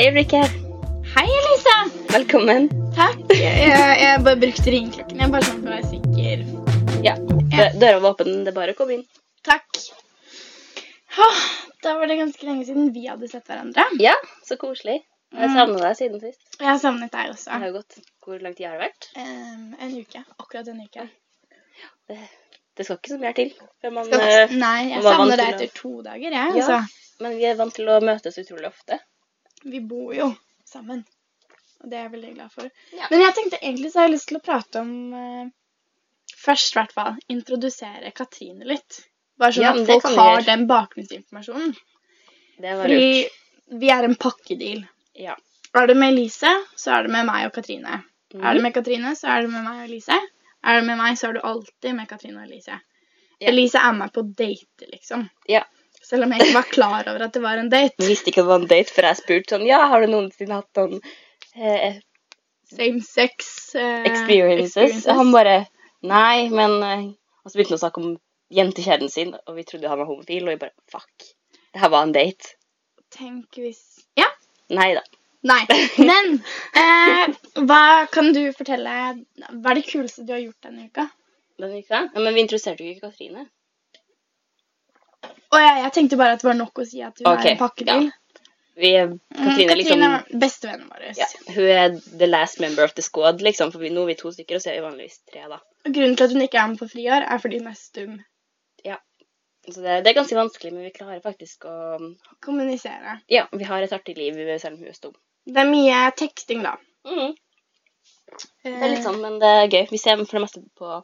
Hei, Ulrikke. Hei, Elisa! Velkommen. Takk. Jeg, jeg, jeg bare brukte ringeklokken. Jeg bare sånn for å være sikker. Ja, dø- døra var åpen. Det er bare å komme inn. Takk. Åh, da var det ganske lenge siden vi hadde sett hverandre. Ja, så koselig. Jeg har savnet deg siden sist. Jeg har savnet deg også. Det har gått Hvor lang tid har det vært? Um, en uke. Akkurat en uke. Det, det skal ikke så mye til før man Skal, eh, nei, jeg savner deg etter to dager, jeg. Ja. Altså. Men vi er vant til å møtes utrolig ofte. Vi bor jo sammen. Og det er jeg veldig glad for. Ja. Men jeg tenkte egentlig så har jeg lyst til å prate om eh, Først, i hvert fall, introdusere Katrine litt. Bare sånn Ja, at folk har den bakgrunnsinformasjonen. Det var Fordi lurt. vi er en pakkedeal. Ja. Er det med Elise, så er det med meg og Katrine. Mm. Er det med Katrine, så er det med meg og Elise. Er det med meg, så er du alltid med Katrine og Elise. Ja. Elise er med på date, liksom. Ja. Selv om jeg ikke var klar over at det var en date. Jeg visste ikke det var en date før jeg spurte sånn Ja, har du noensinne hatt sånn eh, Same sex eh, experiences? Og han bare Nei, men eh, Og så begynte han å snakke om jentekjæresten sin, og vi trodde han var homofil, og vi bare Fuck. Det her var en date. Tenk hvis Ja. Nei da. Nei. Men eh, hva kan du fortelle Hva er det kuleste du har gjort denne uka? Denne uka? Ja, men vi introduserte jo ikke Katrine. Å ja, jeg tenkte bare at det var nok å si at hun Ok, er en pakkedeal. Vi, Katrine er liksom er bestevennen vår. ja, Hun er the last member of the squad, liksom. For vi, nå er vi to stykker, og så er vi vanligvis tre, da. Og Grunnen til at hun ikke er med på friår, er fordi hun er stum. Så det, det er ganske vanskelig, men vi klarer faktisk å Kommunisere. Ja, vi har et artig liv selv om hun er stum. Det er mye teksting, da. Mhm. Det er Eh, litt sånn, men det er gøy. Vi ser for det meste på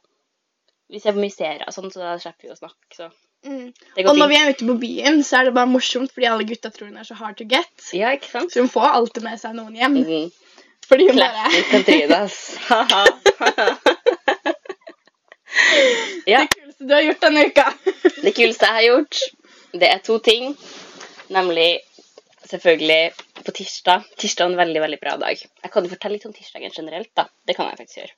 Vi ser på mye serier og sånn, så da slipper vi å snakke. Så Mm. Og når vi er ute på byen, så er det bare morsomt fordi alle gutta tror hun er så hard to get. Ja, ikke sant? Så hun får alltid med seg noen hjem. Mm. Fordi hun bare ja. Det kuleste du har gjort denne uka. Det kuleste jeg har gjort, det er to ting. Nemlig selvfølgelig på tirsdag. Tirsdag er en veldig veldig bra dag. Jeg kan jo fortelle litt om tirsdagen generelt. da. Det kan jeg faktisk gjøre.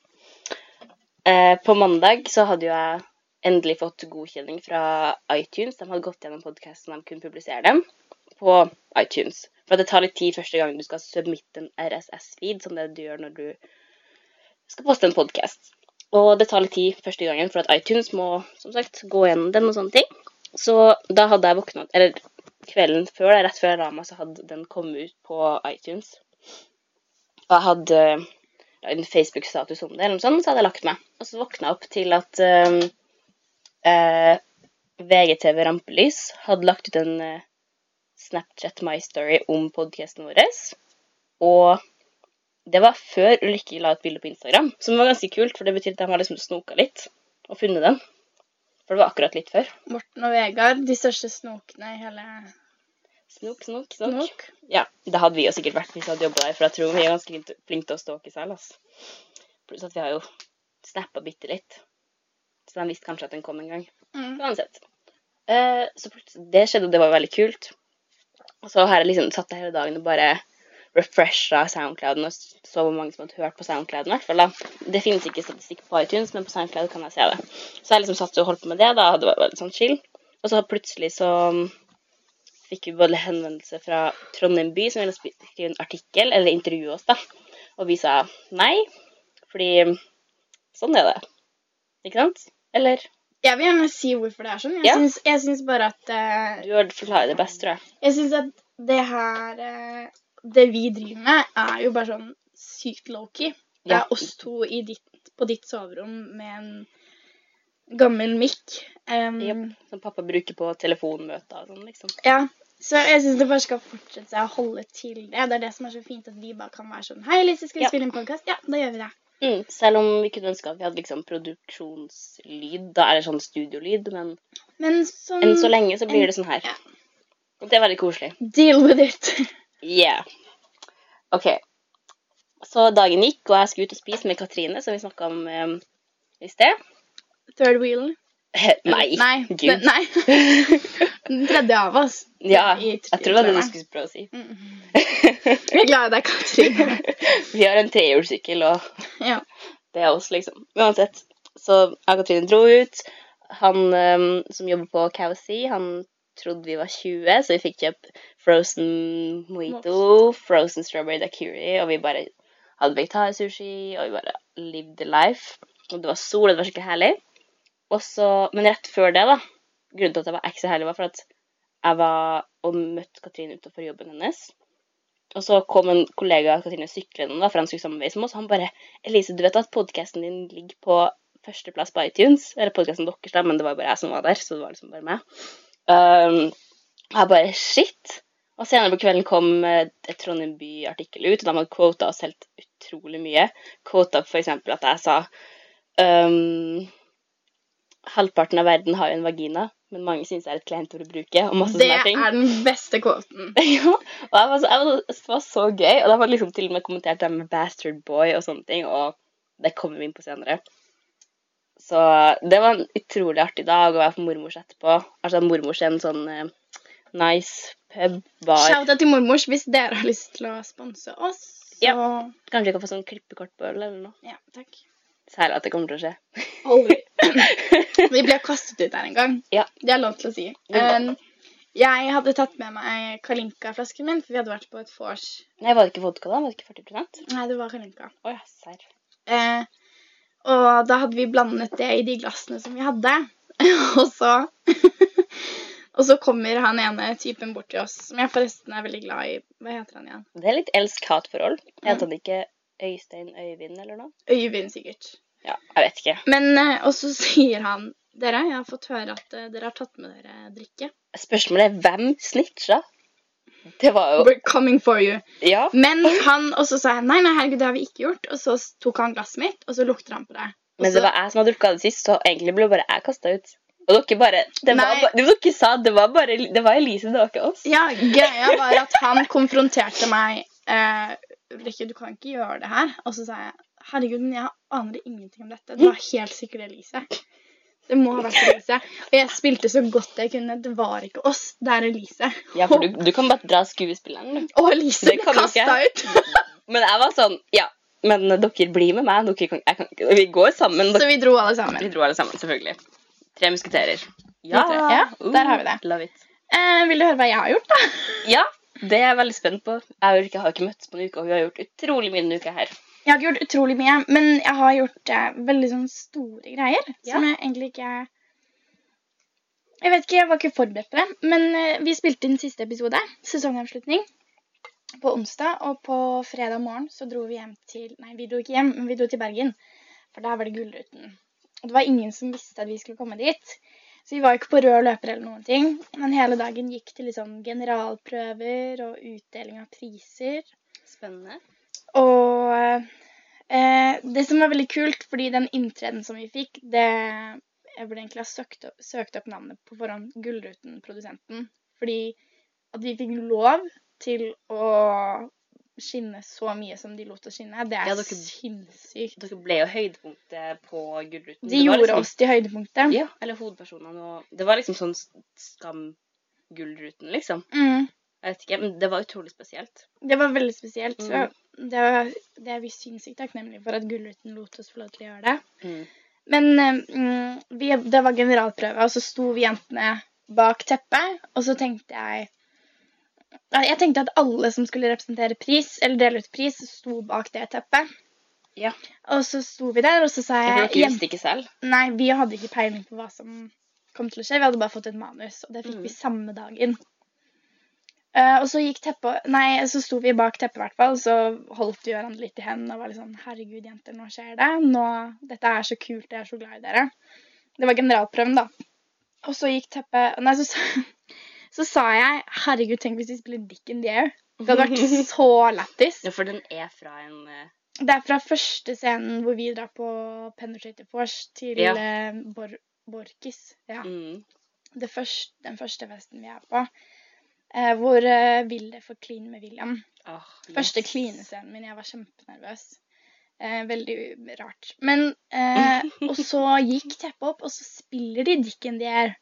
Eh, på mandag så hadde jo jeg endelig fått godkjenning fra iTunes. De hadde gått gjennom podkasten de kunne publisere dem på iTunes. For det tar litt tid første gang du skal submitte en RSS-feed, som det du gjør når du skal poste en podkast. Og det tar litt tid første gangen, for at iTunes må som sagt gå gjennom den og sånne ting. Så da hadde jeg våkna Eller kvelden før, rett før jeg la meg, så hadde den kommet ut på iTunes. Og jeg hadde en Facebook-status om det, eller noe sånt, så hadde jeg lagt meg. Og så våkna jeg opp til at um, eh, VGTV Rampelys hadde lagt ut en eh, Snapchat My Story om podkasten vår. Og det var før Ulrikke la ut bilde på Instagram, som var ganske kult, for det betyr at de har liksom snoka litt og funnet den. For det var akkurat litt før. Morten og Vegard, de største snokene i hele Snok, snok, snok. snok. Ja, det hadde vi jo sikkert vært hvis vi hadde jobba der, for jeg tror vi er ganske flinke- til å stalke selv. Altså. Pluss at vi har jo snappa bitte litt. Så de visste kanskje at den kom en gang. Mm. Uansett. Eh, så det skjedde, og det var veldig kult. Og så har jeg liksom satt der hele dagen og bare refresha Soundclouden og så hvor mange som hadde hørt på Soundclouden. hvert fall da. Det finnes ikke statistikk på iTunes, men på Soundcloud kan jeg se det. Så jeg liksom satt og holdt på med det. Da det vært veldig sånn chill. Og så plutselig så um, fikk vi både henvendelse fra Trondheim by, som ville skrive en artikkel, eller intervjue oss, da. Og vi sa nei, fordi sånn er det. Ikke sant? Eller Jeg vil gjerne si hvorfor det er sånn. Jeg, Ja. syns, jeg syns bare at eh, du har forklart det best, tror jeg. Jeg syns at det her eh, Det vi driver med, er jo bare sånn sykt low-key. Det Ja. er oss to i ditt, på ditt soverom med en gammel mikk. Um, Jep. Som pappa bruker på telefonmøter og sånn, liksom. Ja. Så jeg syns det bare skal fortsette seg å holde til det. Det er det som er så fint, at vi bare kan være sånn Hei, Lise, skal vi Ja. spille en podkast? Ja, da gjør vi det. Mm, selv om vi kunne ønske at vi hadde liksom produksjonslyd, da, eller sånn studiolyd, men Men sånn enn så lenge så blir det sånn her. Ja. Og det er veldig koselig. Deal with it. Yeah. OK. Så dagen gikk, og jeg skulle ut og spise med Katrine, som vi snakka om um, i sted. Third wheel. Nei. Nei. Gud. Nei. Den tredje av oss. Ja, jeg tror det var det du skulle prøve å si. Mm. Vi er glad i deg, Katrine. vi har en trehjulssykkel, og Ja. det er oss, liksom. Uansett. Så jeg Katrine dro ut. Han um, som jobber på Cowsey, han trodde vi var 20, så vi fikk kjøpt frozen mojito, frozen strawberry dacuri, og vi bare hadde vegetarsushi, og vi bare lived the life. Og det var sol, og det var skikkelig herlig. Også, men rett før det, da Grunnen til at det var ikke så herlig, var for at jeg var og møtte Katrine utenfor jobben hennes. Og så kom en kollega Katrine syklende, da, for han skulle samme med oss. Han bare 'Elise, du vet at podkasten din ligger på førsteplass på iTunes?' Eller podkasten deres, da, men det var bare jeg som var der, så det var liksom bare meg. Um, og jeg bare Shit! Og senere på kvelden kom eh, et Trondheim By-artikkel ut, og de hadde quota oss helt utrolig mye. Quota f.eks. at jeg sa um, Halvparten av verden har jo en vagina, men mange syns det er et kleint ord å bruke. og masse Det sånne ting. Det er den beste kvoten. Ja, og jeg var så, jeg var, det var så gøy. Og da var det liksom til og med kommentert det med 'bastard boy' og sånne ting, og det kommer vi inn på senere. Så det var en utrolig artig dag å være på mormors etterpå. Altså mormors er en sånn eh, nice pub, bar. Shout-out til mormors hvis dere har lyst til å sponse oss. Så Ja. Kanskje vi kan få sånn klippekort på øl eller noe. ja takk. Særlig at det kommer til å skje. Aldri. Vi ble kastet ut der en gang. Ja. Det er lov til å si. Um, jeg hadde tatt med meg Kalinka-flasken min, for vi hadde vært på et vors. Nei, var det ikke vodka da? Var det ikke 40% Nei, det var Kalinka. Oh, ja, serr. Eh, og da hadde vi blandet det i de glassene som vi hadde. og så Og så kommer han ene typen bort til oss, som jeg forresten er veldig glad i. Hva heter han igjen? Det er litt elsk-hat-forhold. Jeg Heter han ikke Øystein Øyvind eller noe? Øyvind, sikkert. Ja, jeg vet ikke. Men eh, Og så sier han Dere, jeg har fått høre at eh, dere har tatt med dere drikke. Spørsmålet er hvem snitcha? Det var jo We're coming for you. Ja. Men han Og så sa jeg nei, nei, herregud, det har vi ikke gjort. Og så tok han glasset mitt, og så lukter han på det. Også... Men det var jeg som hadde drukket det sist, så egentlig ble bare jeg kasta ut. Og dere bare det var, Nei. ba- Dere sa det var bare Det var Elise, det var ikke oss. Ja, greia var at han konfronterte meg eh, Ulrikke, du kan ikke gjøre det her. Og så sa jeg herregud, men jeg aner ingenting om dette. Det var helt sikkert Elise. Det må ha vært Elise. Og jeg spilte så godt jeg kunne. Det var ikke oss, det er Elise. Ja, for du, du kan bare dra skuespilleren, du. Og Elise ble kasta ut. Men jeg var sånn Ja, men dere blir med meg. Dere kan, kan, vi går sammen. Så vi dro alle vi sammen. dro alle sammen, selvfølgelig. Tre musketerer. Ja, der har vi det. Love it. Eh, vil du høre hva jeg har gjort, da? Ja, det er jeg veldig spent på. Jeg og Ulrikke har ikke møttes på en uke, og hun har gjort utrolig mye denne uka her. Jeg har ikke gjort utrolig mye, men jeg har gjort eh, veldig sånn store greier. Ja. Som jeg egentlig ikke Jeg vet ikke, jeg var ikke forberedt på det. Men eh, vi spilte inn siste episode, sesongavslutning, på onsdag. Og på fredag morgen så dro vi hjem til Nei, vi dro ikke hjem, men vi dro til Bergen. For der var det Gullruten. Og det var ingen som visste at vi skulle komme dit. Så vi var ikke på rød løper eller noen ting. Men hele dagen gikk til liksom generalprøver og utdeling av priser. Spennende. Og eh, det som var veldig kult, fordi den inntreden som vi fikk, det Jeg burde egentlig ha søkt opp, søkt opp navnet på forhånd, Gullruten-produsenten. Fordi at vi fikk lov til å skinne så mye som de lot oss skinne, det er Ja, dere- sinnssykt. Dere ble jo høydepunktet på Gullruten. De Det gjorde liksom- oss til høydepunktet. Ja, eller hovedpersonene. Det var liksom sånn skam-Gullruten, liksom. Mm. Jeg vet ikke, men det var utrolig spesielt. Det var veldig spesielt. Mm. Det, var, det er vi sinnssykt takknemlige for at Gullruten lot oss få lov til å gjøre det. Mm. Men mm, vi, det var generalprøve, og så sto vi jentene bak teppet, og så tenkte jeg Jeg tenkte at alle som skulle representere pris, eller dele ut pris, sto bak det teppet. Ja. Og så sto vi der, og så sa jeg dere «Jen- visste ikke selv? Nei, vi hadde ikke peiling på hva som kom til å skje. Vi hadde bare fått et manus, og det fikk Mm. vi samme dagen. Uh, og så gikk teppet Nei, så sto vi bak teppet, i hvert fall. Så holdt vi hverandre litt i hendene og var litt sånn Herregud, jenter, nå skjer det. Nå, dette er så kult. Jeg er så glad i dere. Det var generalprøven, da. Og så gikk teppet Nei, så, sa- så sa jeg Herregud, tenk hvis vi spiller Dick in the Air. Det hadde vært så lættis. Ja, for den er fra en uh... Det er fra første scenen hvor vi drar på Penetrator Force til Ja. eh, Bor Borkis. Ja. mm, Det første, den første festen vi er på. Eh, hvor Vilde får clean med William. Første yes. klinescenen min. Jeg var kjempenervøs. Eh, veldig rart. Men eh, Og så gikk teppet opp, og så spiller de Dick in the Air.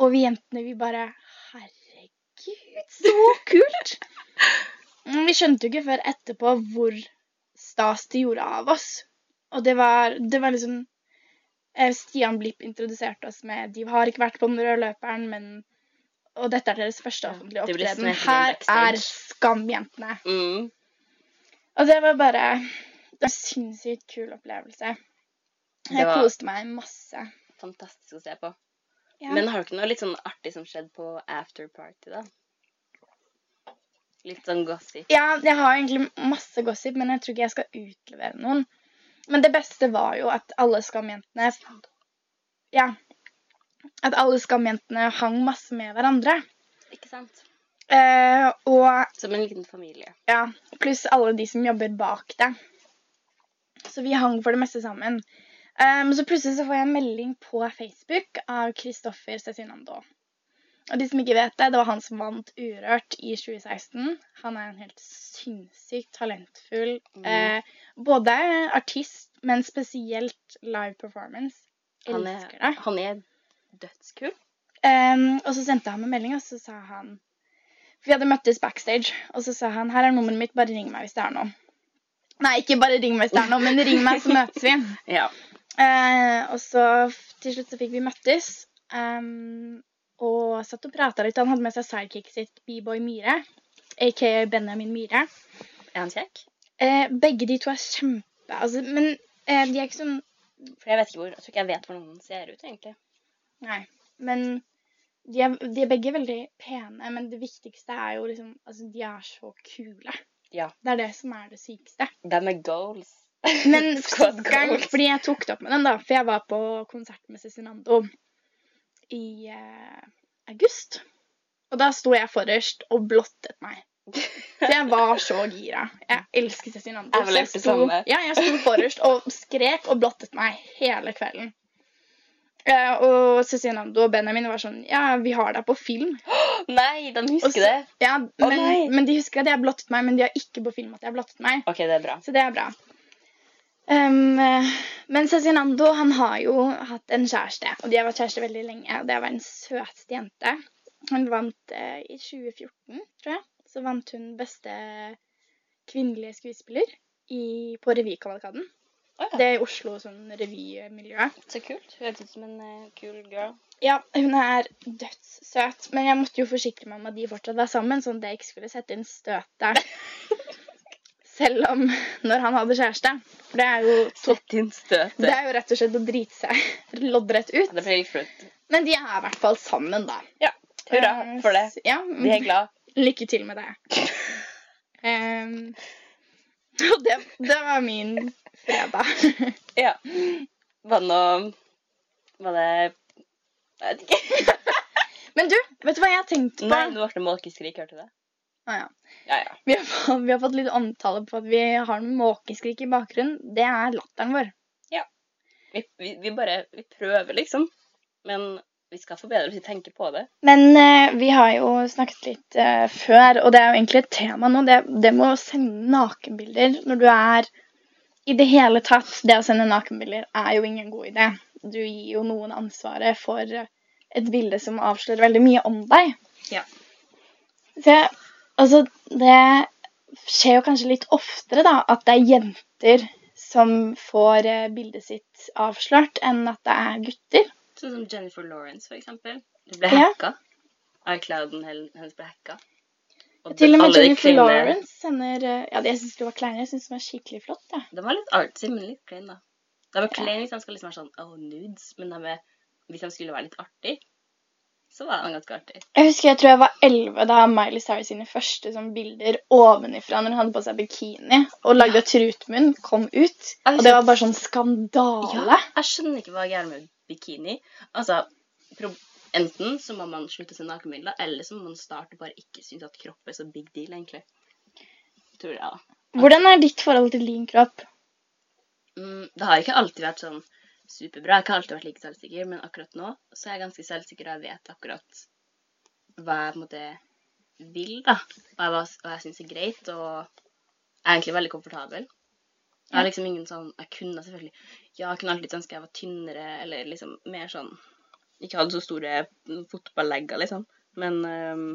Og vi jentene, vi bare Herregud, så kult! Vi skjønte jo ikke før etterpå hvor stas de gjorde av oss. Og det var, det var liksom eh, Stian Blipp introduserte oss med De har ikke vært på den røde løperen, men Og dette er deres første offentlige opptreden. Her er Skam-jentene. Mm. Og det var bare det var en sinnssykt kul opplevelse. Det Jeg koste meg masse. Fantastisk å se på. Ja. Men har du ikke noe litt sånn artig som skjedde på afterparty, da? Litt sånn gossip. Ja, jeg har egentlig masse gossip, men jeg tror ikke jeg skal utlevere noen. Men det beste var jo at alle skamjentene Ja. At alle skamjentene hang masse med hverandre. Ikke sant? Eh, og Som en liten familie. ja, pluss alle de som jobber bak det. Så vi hang for det meste sammen. Um, så plutselig så får jeg en melding på Facebook av Kristoffer Cezinando. Og de som ikke vet det, det var han som vant Urørt i 2016. Han er en helt sinnssykt talentfull Mm. eh, både artist, men spesielt live performance. Han er, Elsker det. han er dødskul. Um, og så sendte han meg melding, og så sa han For vi hadde møttes backstage, og så sa han her er nummeret mitt, bare ring meg hvis det er noe. Nei, ikke bare ring meg hvis det er noe, men ring meg, så møtes vi. Ja. Eh, og så til slutt så fikk vi møttes. Um, og satt og prata litt. Han hadde med seg sidekicket sitt, B-boy Myhre. Aka Benjamin Myhre. Er han kjekk? Eh, begge de to er kjempe... Altså, men eh, de er ikke sånn For jeg vet ikke hvor, jeg tror ikke jeg vet hvordan han ser ut, egentlig. Nei. Men de er, de er begge veldig pene. Men det viktigste er jo liksom Altså, de er så kule. Ja. Det er det som er det sykeste. De er goals. Men Squad. Fordi jeg tok det opp med den, da. For jeg var på konsert med Cezinando i eh, august. Og da sto jeg forrest og blottet meg. For jeg var så gira. Jeg elsker Cezinando. Jeg det sto- Ja, jeg sto forrest og skrek og blottet meg hele kvelden. Eh, og Cezinando og Benjamin var sånn Ja, vi har deg på film. Nei, de husker så- det. Ja, men, nei. men de husker at jeg blottet meg, men de har ikke på film at jeg blottet meg. OK, det er bra. Så det er bra. Um, men Cezinando han har jo hatt en kjæreste, og de har vært kjærester veldig lenge. og Det var en søteste jente. Hun vant uh, i 2014, tror jeg. Så vant hun beste kvinnelige skuespiller i, på revykavalkaden. Oh, ja. Det er i Oslo, sånn revymiljø. Så kult. Høres ut som en uh, kul girl. Ja, hun er dødssøt, men jeg måtte jo forsikre meg om at de fortsatt var sammen, sånn at jeg ikke skulle sette inn støtet. Selv om når han hadde kjæreste. For det er jo, Sett inn støtet. det er jo rett og slett å drite seg loddrett ut. Det blir litt flaut. Men de er i hvert fall sammen, da. Ja. Hurra Eh, for det. Ja, de er glad. lykke til med det. Em, og det, det var min fredag. Ja. Var det noe Var det Jeg vet ikke. Men du, vet du hva jeg har tenkt på? Nei, nå ble måkeskrik. Hørte du det? Ah, ja. Ja, ja. Vi har, fått- vi har fått litt omtale på at vi har noen måkeskrik i bakgrunnen. Det er latteren vår. Vi, vi, vi bare Vi prøver, liksom. Men vi skal forbedre hvis vi tenker på det. Men eh, vi har jo snakket litt eh, før, og det er jo egentlig et tema nå. Det, det med å sende nakenbilder når du er I det hele tatt, det å sende nakenbilder er jo ingen god idé. Du gir jo noen ansvaret for et bilde som avslører veldig mye om deg. Ja. Så jeg, altså, det skjer jo kanskje litt oftere, da, at det er jenter som får eh, bildet sitt avslørt, enn at det er gutter. Sånn som Jennifer Lawrence, for eksempel. ble ble Ja. hacka. iClouden hennes ble hacka. Og Til og med Jennifer Lawrence sender eh, Ja, det jeg syns det var klein. Jeg syns det var skikkelig flott. Ja. Den var litt artsy, men litt klein, da. Den var klein Ja. hvis de skal liksom være sånn oh, nudes, men er, hvis de skulle være litt artig, så var han ganske artig. Jeg husker jeg tror jeg var elleve da Miley Cyrus sine første sånn, bilder ovenifra når hun hadde på seg bikini og lagde trutmunn, kom ut. Og det var bare sånn skandale. Ja, jeg skjønner ikke hva er gærent med bikini. Altså, enten så må man slutte å se nakenbilder, eller så må man starte bare ikke synes at kropp er så big deal, egentlig. Tror jeg, da. Hvordan er ditt forhold til din kropp? Mm, det har ikke alltid vært sånn superbra. Jeg har ikke alltid vært like selvsikker, men akkurat nå så er jeg ganske selvsikker, og jeg vet akkurat hva jeg måte vil, da. Og jeg, hva- jeg syns er greit, og jeg er egentlig veldig komfortabel. Jeg har liksom ingen sånn Jeg kunne selvfølgelig Ja, jeg kunne alltid ønske jeg var tynnere, eller liksom mer sånn Ikke hadde så store fotballegger, liksom. Men um,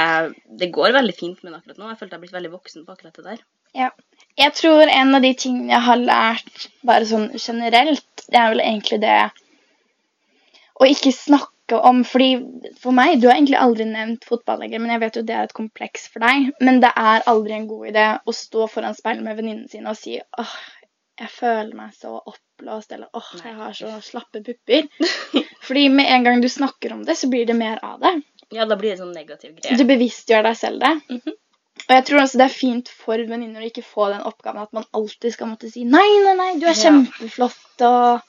jeg, det går veldig fint med det akkurat nå. Jeg følte jeg har blitt veldig voksen på akkurat det der. Jeg tror en av de tingene jeg har lært bare sånn generelt, det er vel egentlig det å ikke snakke om Fordi for meg Du har egentlig aldri nevnt fotball lenger, men jeg vet jo det er et kompleks for deg. Men det er aldri en god idé å stå foran speilet med venninnene sine og si åh, jeg føler meg så oppblåst, eller åh, jeg har så slappe pupper. Fordi med en gang du snakker om det, så blir det mer av det. Ja, da blir det sånn negativ Du greie. bevisstgjør deg selv det. Mhm. Og jeg tror også det er fint for venninner å ikke få den oppgaven at man alltid skal måtte si nei, nei, nei, du er kjempeflott, og,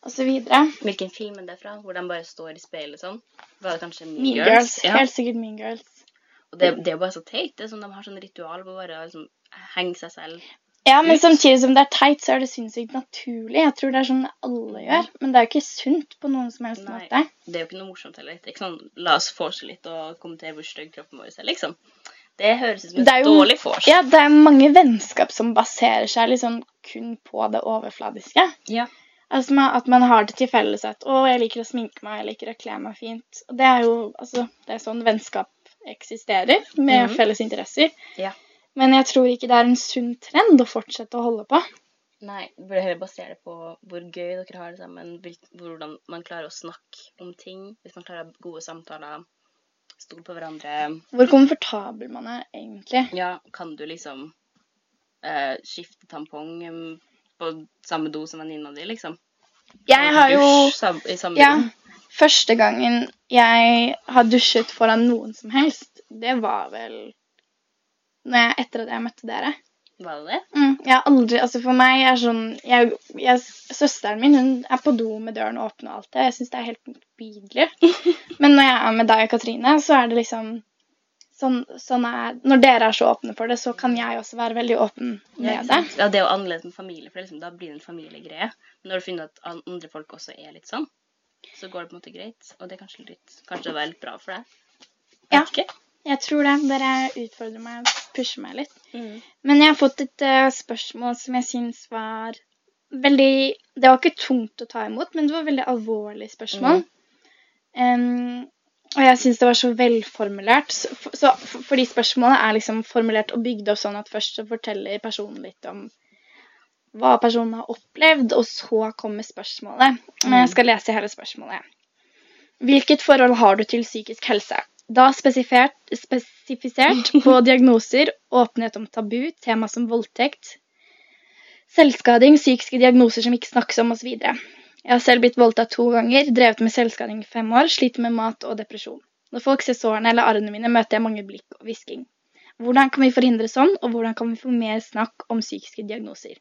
og så videre. Hvilken film er det fra? Hvor de bare står i speilet sånn? Var det kanskje Mean, Mean Girls? Girls. Ja. Helt sikkert Mean Girls. Og det, det er jo bare så teit. Det er sånn De har sånn ritual på å bare liksom, henge seg selv. Ja, men samtidig som det er teit, så er det sinnssykt naturlig. Jeg tror det er sånn alle gjør. Men det er jo ikke sunt på noen som helst Nei. måte. Det er jo ikke noe morsomt heller. Det er ikke sånn La oss vorse litt og kommentere hvor stygg kroppen vår er, liksom. Det høres ut som et jo- dårlig vors. Ja, det er mange vennskap som baserer seg sånn kun på det overfladiske. Ja. Altså At man har det til felles at 'Å, jeg liker å sminke meg, jeg liker å kle meg fint'. Og det er jo altså, det er sånn vennskap eksisterer, med Mhm. felles interesser. Ja. Men jeg tror ikke det er en sunn trend å fortsette å holde på. Nei, vi burde heller basere det på hvor gøy dere har det sammen, hvordan man klarer å snakke om ting, hvis man klarer å ha gode samtaler, stole på hverandre. Hvor komfortabel man er egentlig. Ja, kan du liksom uh, skifte tampong på samme do som venninna di, liksom? Jeg har jo sam i samme Ja. Første gangen jeg har dusjet foran noen som helst, det var vel jeg, etter at jeg møtte dere. Var det det? Mm, jeg har aldri Altså for meg er sånn jeg, jeg, Søsteren min hun er på do med døren åpen og alt det. Jeg syns det er helt motbydelig. Men når jeg er med deg og Katrine, så er det liksom sånn, sånn er, Når dere er så åpne for det, så kan jeg også være veldig åpen med det. ja, det er jo annerledes med familie, for liksom, da blir det en familiegreie. Men når du finner at andre folk også er litt sånn, så går det på en måte greit. Og det er kanskje litt, kanskje det var litt bra for deg. Ja. Ikke. Jeg tror det. Dere utfordrer meg og pusher meg litt. Mm. Men jeg har fått et uh, spørsmål som jeg syns var veldig Det var ikke tungt å ta imot, men det var et veldig alvorlig spørsmål. Em, og jeg syns det var så velformulert. Så, for- så, for- fordi spørsmålet er liksom formulert og bygd opp sånn at først så forteller personen litt om hva personen har opplevd, og så kommer spørsmålet. Men jeg skal lese hele spørsmålet. Hvilket forhold har du til psykisk helse? Da spesifisert på diagnoser, åpenhet om tabu, tema som voldtekt, selvskading, psykiske diagnoser som ikke snakkes om osv. Jeg har selv blitt voldtatt to ganger, drevet med selvskading i fem år, sliter med mat og depresjon. Når folk ser sårene eller arrene mine, møter jeg mange blikk og hvisking. Hvordan kan vi forhindre sånn, og hvordan kan vi få mer snakk om psykiske diagnoser?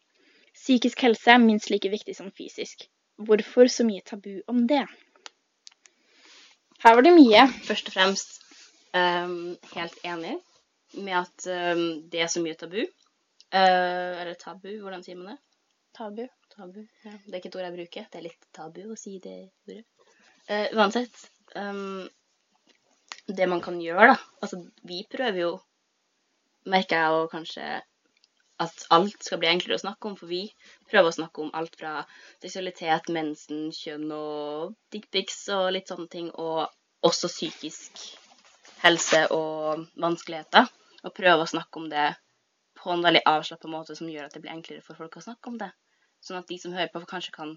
Psykisk helse er minst like viktig som fysisk. Hvorfor så mye tabu om det? Her var det mye. Først og fremst um, helt enig med at um, det er så mye tabu. Uh, eller tabu, hvordan sier man det? Tabu. Tabu. Ja. Det er ikke et ord jeg bruker. Det er litt tabu å si det ordet. Uh, uansett. um, det man kan gjøre, da. Altså, vi prøver jo, merker jeg, å kanskje at alt skal bli enklere å snakke om, for vi prøver å snakke om alt fra seksualitet, mensen, kjønn og dickpics og litt sånne ting, og også psykisk helse og vanskeligheter. Og prøve å snakke om det på en veldig avslappet måte som gjør at det blir enklere for folk å snakke om det. Sånn at de som hører på, kanskje kan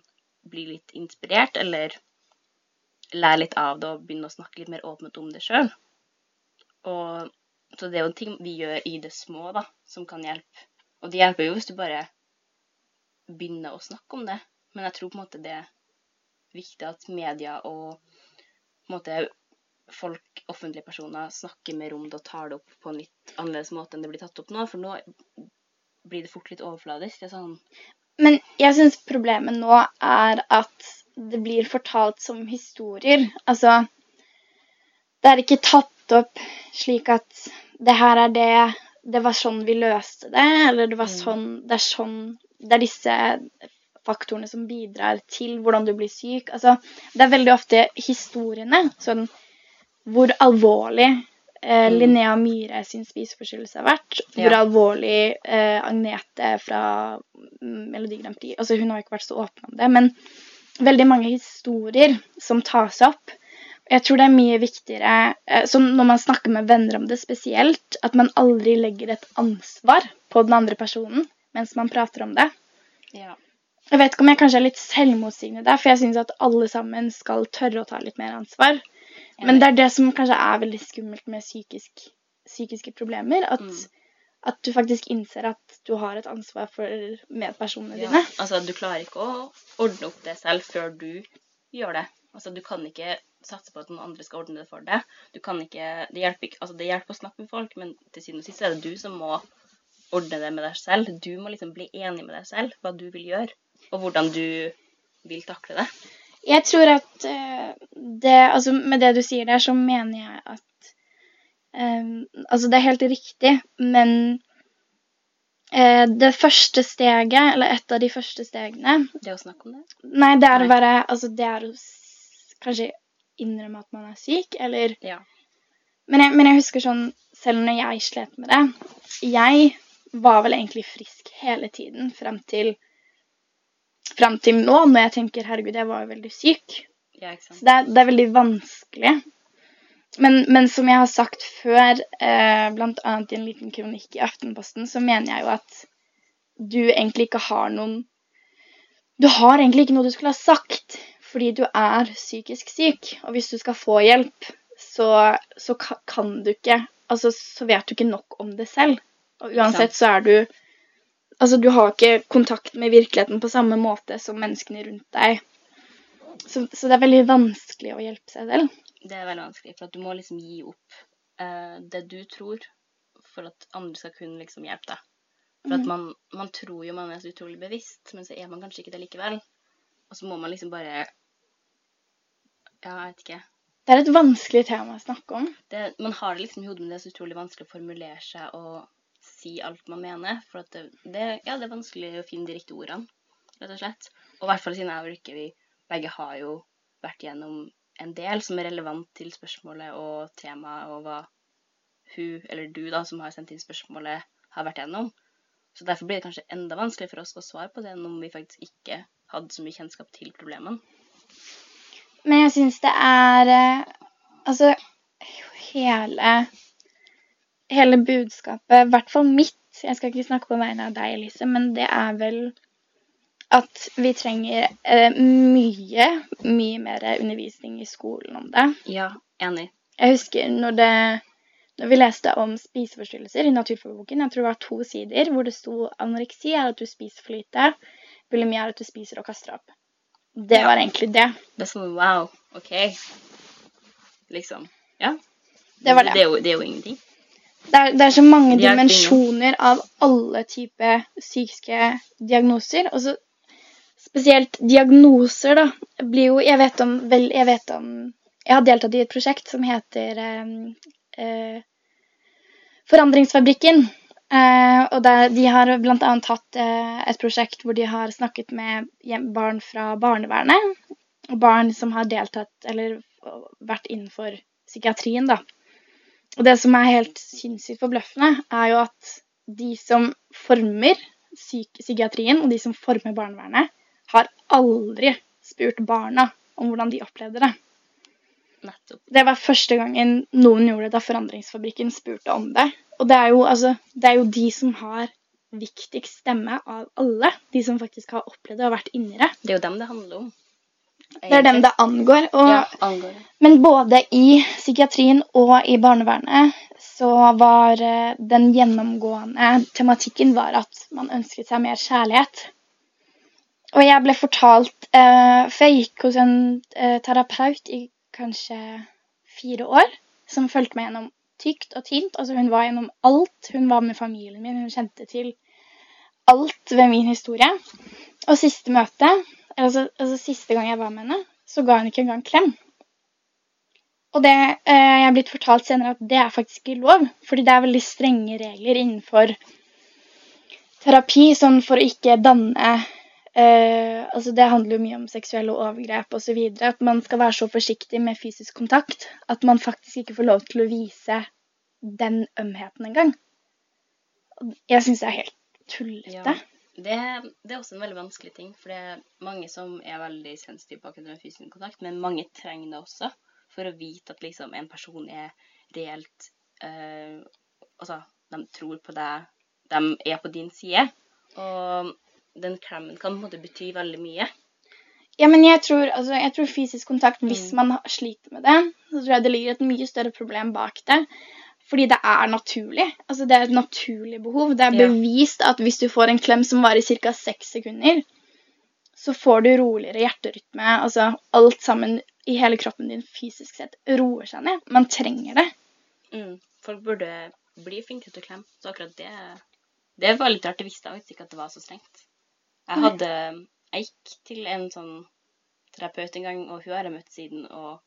bli litt inspirert, eller lære litt av det og begynne å snakke litt mer åpent om det sjøl. Så det er jo en ting vi gjør i det små, da, som kan hjelpe. Og det hjelper jo hvis du bare begynner å snakke om det. Men jeg tror på en måte det er viktig at media og på en måte folk, offentlige personer, snakker mer om det og tar det opp på en litt annerledes måte enn det blir tatt opp nå. For nå blir det fort litt overfladisk. Det er sånn Men jeg syns problemet nå er at det blir fortalt som historier. Altså Det er ikke tatt opp slik at det her er det Det var sånn vi løste det, eller det var Mm. sånn Det er sånn Det er disse faktorene som bidrar til hvordan du blir syk. Altså, det er veldig ofte historiene. Sånn hvor alvorlig eh, Mm. Linnea Myhre sin spiseforstyrrelse har vært. Hvor Ja. alvorlig eh, Agnete fra mm, Melodi Grand Prix Altså, hun har ikke vært så åpen om det, men veldig mange historier som tas opp. Jeg tror det er mye viktigere, eh, som når man snakker med venner om det spesielt, at man aldri legger et ansvar på den andre personen mens man prater om det. Ja. Jeg vet ikke om jeg kanskje er litt selvmotsigende der, for jeg syns at alle sammen skal tørre å ta litt mer ansvar. Men det er det som kanskje er veldig skummelt med psykisk, psykiske problemer. At, Mm. at du faktisk innser at du har et ansvar for medpersonene Ja, dine. altså, du klarer ikke å ordne opp det selv før du gjør det. Altså, du kan ikke satse på at noen andre skal ordne det for deg. Du kan ikke, det, hjelper ikke altså, det hjelper å snakke med folk, men til syvende og sist er det du som må ordne det med deg selv. Du må liksom bli enig med deg selv hva du vil gjøre, og hvordan du vil takle det. Jeg tror at eh, det Altså, med det du sier der, så mener jeg at um, Altså, det er helt riktig, men eh, det første steget, eller et av de første stegene Det å snakke om det. Nei, det er å være Altså, det er å kanskje innrømme at man er syk, eller Ja. men jeg, men jeg husker sånn Selv når jeg slet med det Jeg var vel egentlig frisk hele tiden frem til Frem til nå, når jeg tenker herregud, jeg var jo veldig syk. Ja, Så det er, det er veldig vanskelig. Men, men som jeg har sagt før, eh, bl.a. i en liten kronikk i Aftenposten, så mener jeg jo at du egentlig ikke har noen Du har egentlig ikke noe du skulle ha sagt, fordi du er psykisk syk. Og hvis du skal få hjelp, så, så kan du ikke Altså, så vet du ikke nok om det selv. Og uansett så er du Altså, du har ikke kontakt med virkeligheten på samme måte som menneskene rundt deg. Så, så det er veldig vanskelig å hjelpe seg selv. Det er veldig vanskelig, for at du må liksom gi opp uh, det du tror, for at andre skal kunne liksom hjelpe deg. For at Mhm. man, man tror jo man er så utrolig bevisst, men så er man kanskje ikke det likevel. Og så må man liksom bare Ja, jeg vet ikke. Det er et vanskelig tema å snakke om. Det, man har det liksom i hodet, men det er så utrolig vanskelig å formulere seg og si alt man mener. For det, det, ja, det er vanskelig å finne de riktige ordene, rett og slett. Og i hvert fall siden jeg og Rikke, vi begge har jo vært gjennom en del som er relevant til spørsmålet og temaet, og hva hun, eller du da, som har sendt inn spørsmålet, har vært gjennom. Så derfor blir det kanskje enda vanskeligere for oss å svare på det enn om vi faktisk ikke hadde så mye kjennskap til problemene. Men jeg syns det er eh, Altså, hele Hele budskapet, i hvert fall mitt Jeg skal ikke snakke på vegne av deg, Elise, men det er vel at vi trenger eh, mye, mye mer undervisning i skolen om det. Ja, enig. Jeg husker når, det, når vi leste om spiseforstyrrelser i naturfagboken, jeg tror det var to sider, hvor det sto anoreksi er at du spiser for lite, bulimi er at du spiser og kaster opp. Det var egentlig det. Det er sånn wow, OK. Liksom. Ja. Det var det. Det er jo, det er jo ingenting. Det er, det er så mange er dimensjoner av alle typer psykiske diagnoser. Og så spesielt diagnoser, da, blir jo Jeg vet om vel, Jeg vet om Jeg har deltatt i et prosjekt som heter eh, eh, Forandringsfabrikken. Eh, og det, de har bl.a. hatt eh, et prosjekt hvor de har snakket med barn fra barnevernet. Og barn som har deltatt eller vært innenfor psykiatrien, da. Og det som er helt sinnssykt forbløffende, er jo at de som former psyk psykiatrien, og de som former barnevernet, har aldri spurt barna om hvordan de opplevde det. Nettopp. Det var første gangen noen gjorde det da Forandringsfabrikken spurte om det. Og det er jo, altså, det er jo de som har viktigst stemme av alle. De som faktisk har opplevd det og vært inni det. Det er jo dem det handler om. Det er dem det angår. Og, Ja, angår. Men både i psykiatrien og i barnevernet så var eh, den gjennomgående tematikken var at man ønsket seg mer kjærlighet. Og jeg ble fortalt eh, For jeg gikk hos en eh, terapeut i kanskje fire år, som fulgte meg gjennom tykt og tynt. Altså hun var gjennom alt. Hun var med familien min, hun kjente til alt ved min historie. Og siste møte, altså, altså siste gang jeg var med henne, så ga hun ikke engang klem. Og det eh, jeg er blitt fortalt senere at det er faktisk ikke lov, fordi det er veldig strenge regler innenfor terapi, sånn for å ikke danne eh, Altså det handler jo mye om seksuelle overgrep osv. At man skal være så forsiktig med fysisk kontakt at man faktisk ikke får lov til å vise den ømheten engang. Jeg syns det er helt tullete. Ja. Det, det er også en veldig vanskelig ting, for det er mange som er veldig sensitive på akkurat fysisk kontakt, men mange trenger det også for å vite at liksom en person er reelt eh, Altså, de tror på deg, de er på din side. Og den klemmen kan på en måte bety veldig mye. Ja, men jeg tror, altså, jeg tror fysisk kontakt, hvis Mm. man sliter med det, så tror jeg det ligger et mye større problem bak det. Fordi det er naturlig. Altså, det er et naturlig behov. Det er Ja. bevist at hvis du får en klem som varer ca. seks sekunder, så får du roligere hjerterytme. Altså alt sammen i hele kroppen din fysisk sett roer seg ned. Man trenger det. Mm. Folk burde bli flinkere til å klemme. Så akkurat det Det var litt rart. Jeg visste faktisk ikke at det var så strengt. Jeg hadde Jeg gikk til en sånn terapeut en gang, og hun har jeg møtt siden. Og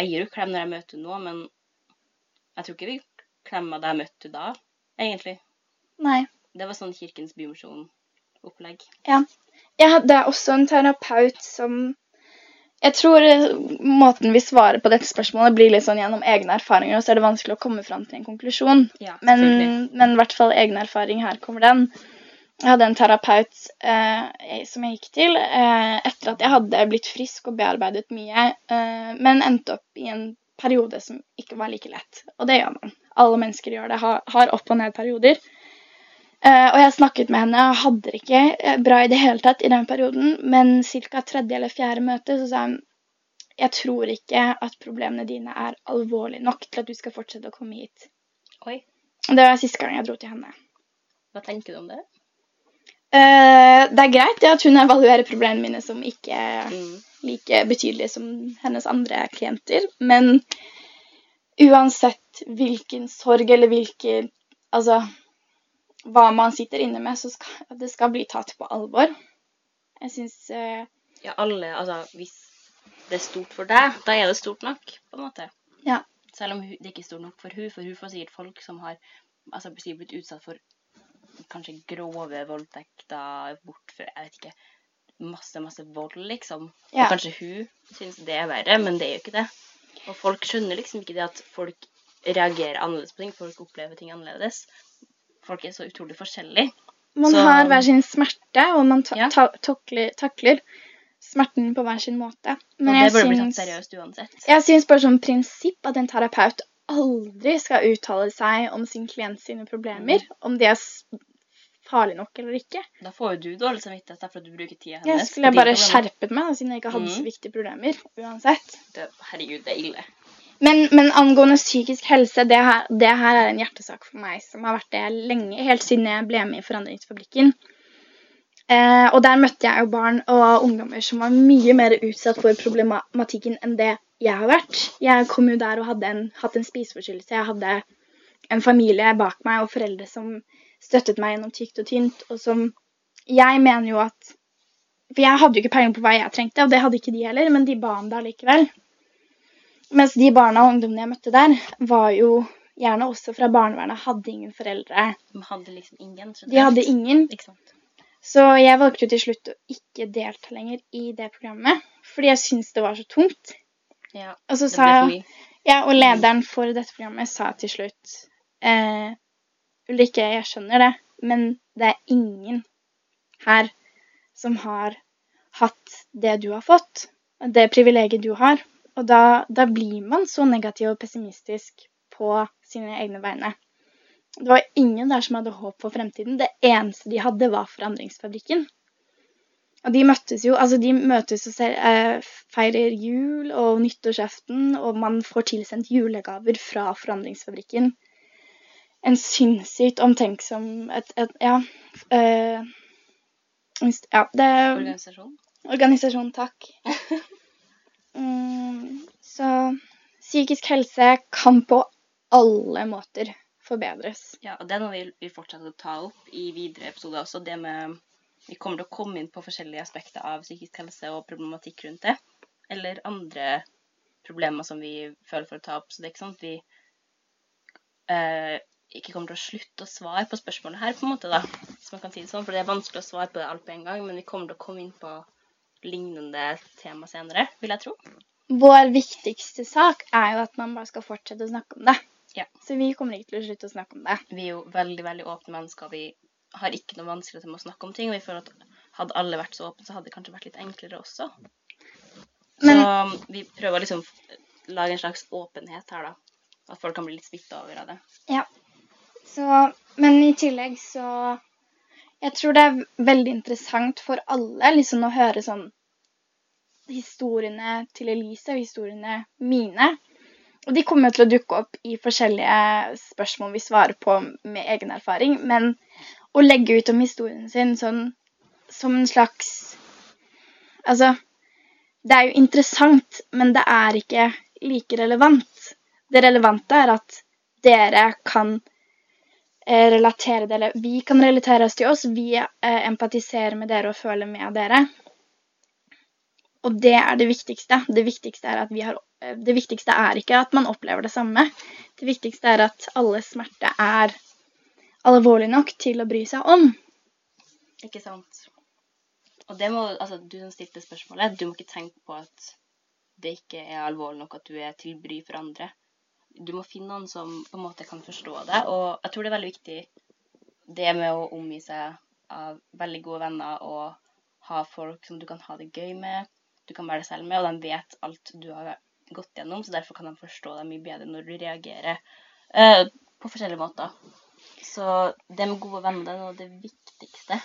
jeg gir henne klem når jeg møter henne nå, men jeg tror ikke vi klemma da jeg møtte henne da, egentlig. Nei. Det var sånn Kirkens Bymisjon-opplegg. Ja. Jeg hadde også en terapeut som Jeg tror eh, måten vi svarer på dette spørsmålet, blir litt sånn gjennom egne erfaringer, og så er det vanskelig å komme fram til en konklusjon. Ja, Men, men i hvert fall egen erfaring. Her kommer den. Jeg hadde en terapeut eh, som jeg gikk til eh, etter at jeg hadde blitt frisk og bearbeidet mye, eh, men endte opp i en periode som ikke var like lett. Og det gjør man. Alle mennesker gjør det. Har, har opp- og ned-perioder. Eh, og jeg snakket med henne og hadde det ikke eh, bra i det hele tatt i den perioden, men ca. tredje eller fjerde møte så sa hun jeg tror ikke at problemene dine er alvorlige nok til at du skal fortsette å komme hit. Oi, Det var siste gang jeg dro til henne. hva tenker du om det? Eh, det er greit at hun evaluerer problemene mine som ikke Mm. like betydelige som hennes andre klienter, men uansett hvilken sorg eller hvilken Altså hva man sitter inne med, så skal det skal bli tatt på alvor. Jeg syns uh, Ja, alle Altså, hvis det er stort for deg, da er det stort nok, på en måte. Ja. Selv om det ikke er stort nok for hun, for hun får sikkert folk som har altså, blitt utsatt for kanskje grove voldtekter, bortfør Jeg vet ikke. Masse, masse vold, liksom. Ja. Og kanskje hun syns det er verre, men det er jo ikke det. Og folk skjønner liksom ikke det at folk reagerer annerledes på ting. Folk opplever ting annerledes. Folk er så utrolig forskjellige. man Så- har hver sin smerte, og man ta Ja. ta takler, takler smerten på hver sin måte. Men og det burde bli tatt seriøst uansett. jeg syns bare som prinsipp at en terapeut aldri skal uttale seg om sin klient sine problemer, Mm. om det er farlig nok eller ikke. Da får jo du dårlig samvittighet derfor at du bruker tida Jeg Ja, skulle jeg bare skjerpet meg, da, siden jeg ikke hadde så Mm. viktige problemer. uansett. Det, herregud, det er ille. Men, men angående psykisk helse, det her, det her er en hjertesak for meg som har vært det lenge, helt siden jeg ble med i Forandringsfabrikken. Eh, og der møtte jeg jo barn og ungdommer som var mye mer utsatt for problematikken enn det jeg har vært. Jeg kom jo der og hadde en, hatt en spiseforstyrrelse. Jeg hadde en familie bak meg og foreldre som støttet meg gjennom tykt og tynt, og som jeg mener jo at For jeg hadde jo ikke peiling på hva jeg trengte, og det hadde ikke de heller, men de ba om det allikevel. Mens de barna og ungdommene jeg møtte der, var jo gjerne også fra barnevernet, hadde ingen foreldre. De hadde liksom ingen. De hadde ingen. Ikke sant? Så jeg valgte jo til slutt å ikke delta lenger i det programmet, fordi jeg syntes det var så tungt. Ja, Og så sa jeg, ja, og lederen for dette programmet sa til slutt eh, Ulrikke, jeg skjønner det, men det er ingen her som har hatt det du har fått, det privilegiet du har. Og da, da blir man så negativ og pessimistisk på sine egne vegne. Det var ingen der som hadde håp for fremtiden. Det eneste de hadde, var Forandringsfabrikken. Og de møttes jo Altså, de møtes og ser, eh, feirer jul og nyttårsaften, og man får tilsendt julegaver fra Forandringsfabrikken. En sinnssykt omtenksom et, et, Ja. Eh, ja, det Organisasjon. Organisasjon, takk. Mm, så psykisk helse kan på alle måter forbedres. Ja, og det er noe vi vil fortsette å ta opp i videre episoder også. Det med Vi kommer til å komme inn på forskjellige aspekter av psykisk helse og problematikk rundt det. Eller andre problemer som vi føler for å ta opp. Så det er ikke sånn at vi eh, ikke kommer til å slutte å svare på spørsmålet her, på en måte, da. Hvis man kan si det sånn. For det er vanskelig å svare på det alt på en gang, men vi kommer til å komme inn på lignende tema senere, vil jeg tro. Vår viktigste sak er jo at man bare skal fortsette å snakke om det. Ja. Så vi kommer ikke til å slutte å snakke om det. Vi er jo veldig, veldig åpne mennesker. Vi har ikke noe vanskelig med å snakke om ting. Og vi føler at hadde alle vært så åpne, så hadde det kanskje vært litt enklere også. Men- så vi prøver å liksom lage en slags åpenhet her, da. At folk kan bli litt smitta over av det. Så, men i tillegg så Jeg tror det er veldig interessant for alle liksom å høre sånn historiene til Elise og historiene mine. Og de kommer jo til å dukke opp i forskjellige spørsmål vi svarer på med egen erfaring. Men å legge ut om historien sin sånn som en slags Altså, det er jo interessant, men det er ikke like relevant. Det relevante er at dere kan eh, relatere det, eller vi kan relatere oss til oss. Vi eh, empatiserer med dere og føler med dere. Og det er det viktigste. Det viktigste er, at vi har, det viktigste er ikke at man opplever det samme. Det viktigste er at alle smerte er alvorlig nok til å bry seg om. Ikke sant. Og det må, altså, du som stilte spørsmålet, du må ikke tenke på at det ikke er alvorlig nok at du er til bry for andre. Du må finne noen som på en måte kan forstå det. Og jeg tror det er veldig viktig det med å omgi seg av veldig gode venner og ha folk som du kan ha det gøy med, du kan være deg selv med, og de vet alt du har gått gjennom, så derfor kan de forstå deg mye bedre når du reagerer eh, på forskjellige måter. Så det med gode venner er noe av det viktigste.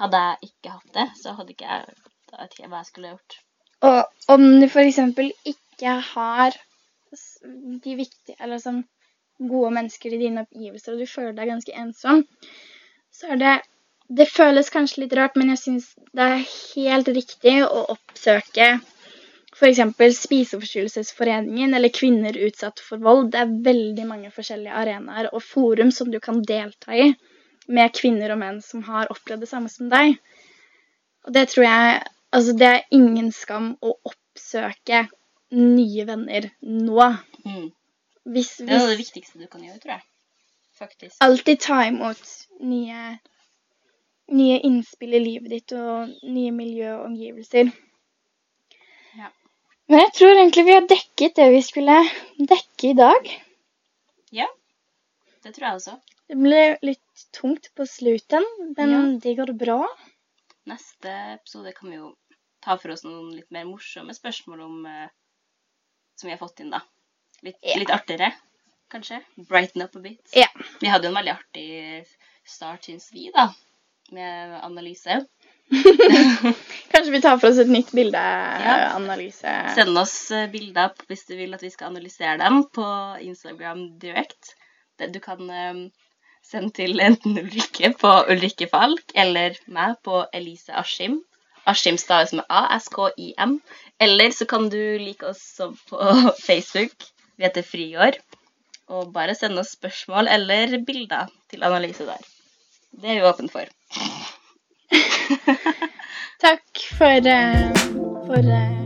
Hadde jeg ikke hatt det, så hadde ikke jeg vet ikke hva jeg skulle gjort. Og om du f.eks. ikke har de viktige, eller sånn gode mennesker i dine oppgivelser, og du føler deg ganske ensom, så er det Det føles kanskje litt rart, men jeg syns det er helt riktig å oppsøke f.eks. Spiseforstyrrelsesforeningen eller Kvinner utsatt for vold. Det er veldig mange forskjellige arenaer og forum som du kan delta i med kvinner og menn som har opplevd det samme som deg. Og det tror jeg Altså, det er ingen skam å oppsøke nye venner nå. Mm. Hvis, Det er det viktigste du kan gjøre, tror jeg. Faktisk. Alltid ta imot nye, nye innspill i livet ditt og nye miljø og omgivelser. Men jeg tror egentlig vi har dekket det vi skulle dekke i dag. Ja. Det tror jeg også. Det ble litt tungt på slutten, men Ja. det går bra. Neste episode kan vi jo ta for oss noen litt mer morsomme spørsmål om uh, som vi har fått inn, da. Litt, Ja. litt artigere, kanskje. Brighten up a bit. Ja. Vi hadde jo en veldig artig start, syns vi, da. Med analyse. Kanskje vi tar for oss et nytt bildeanalyse. Send oss eh, bilder hvis du vil at vi skal analysere dem på Instagram direct. Du kan eh, sende til enten Ulrikke på Ulrikke Falk eller meg på Elise Askim. Askim staves med A, S-K-I-M. Eller så kan du like oss på Facebook. Vi heter Friår. Og bare send oss spørsmål eller bilder til analyse der. Det er vi åpne for. Takk for, eh, for eh,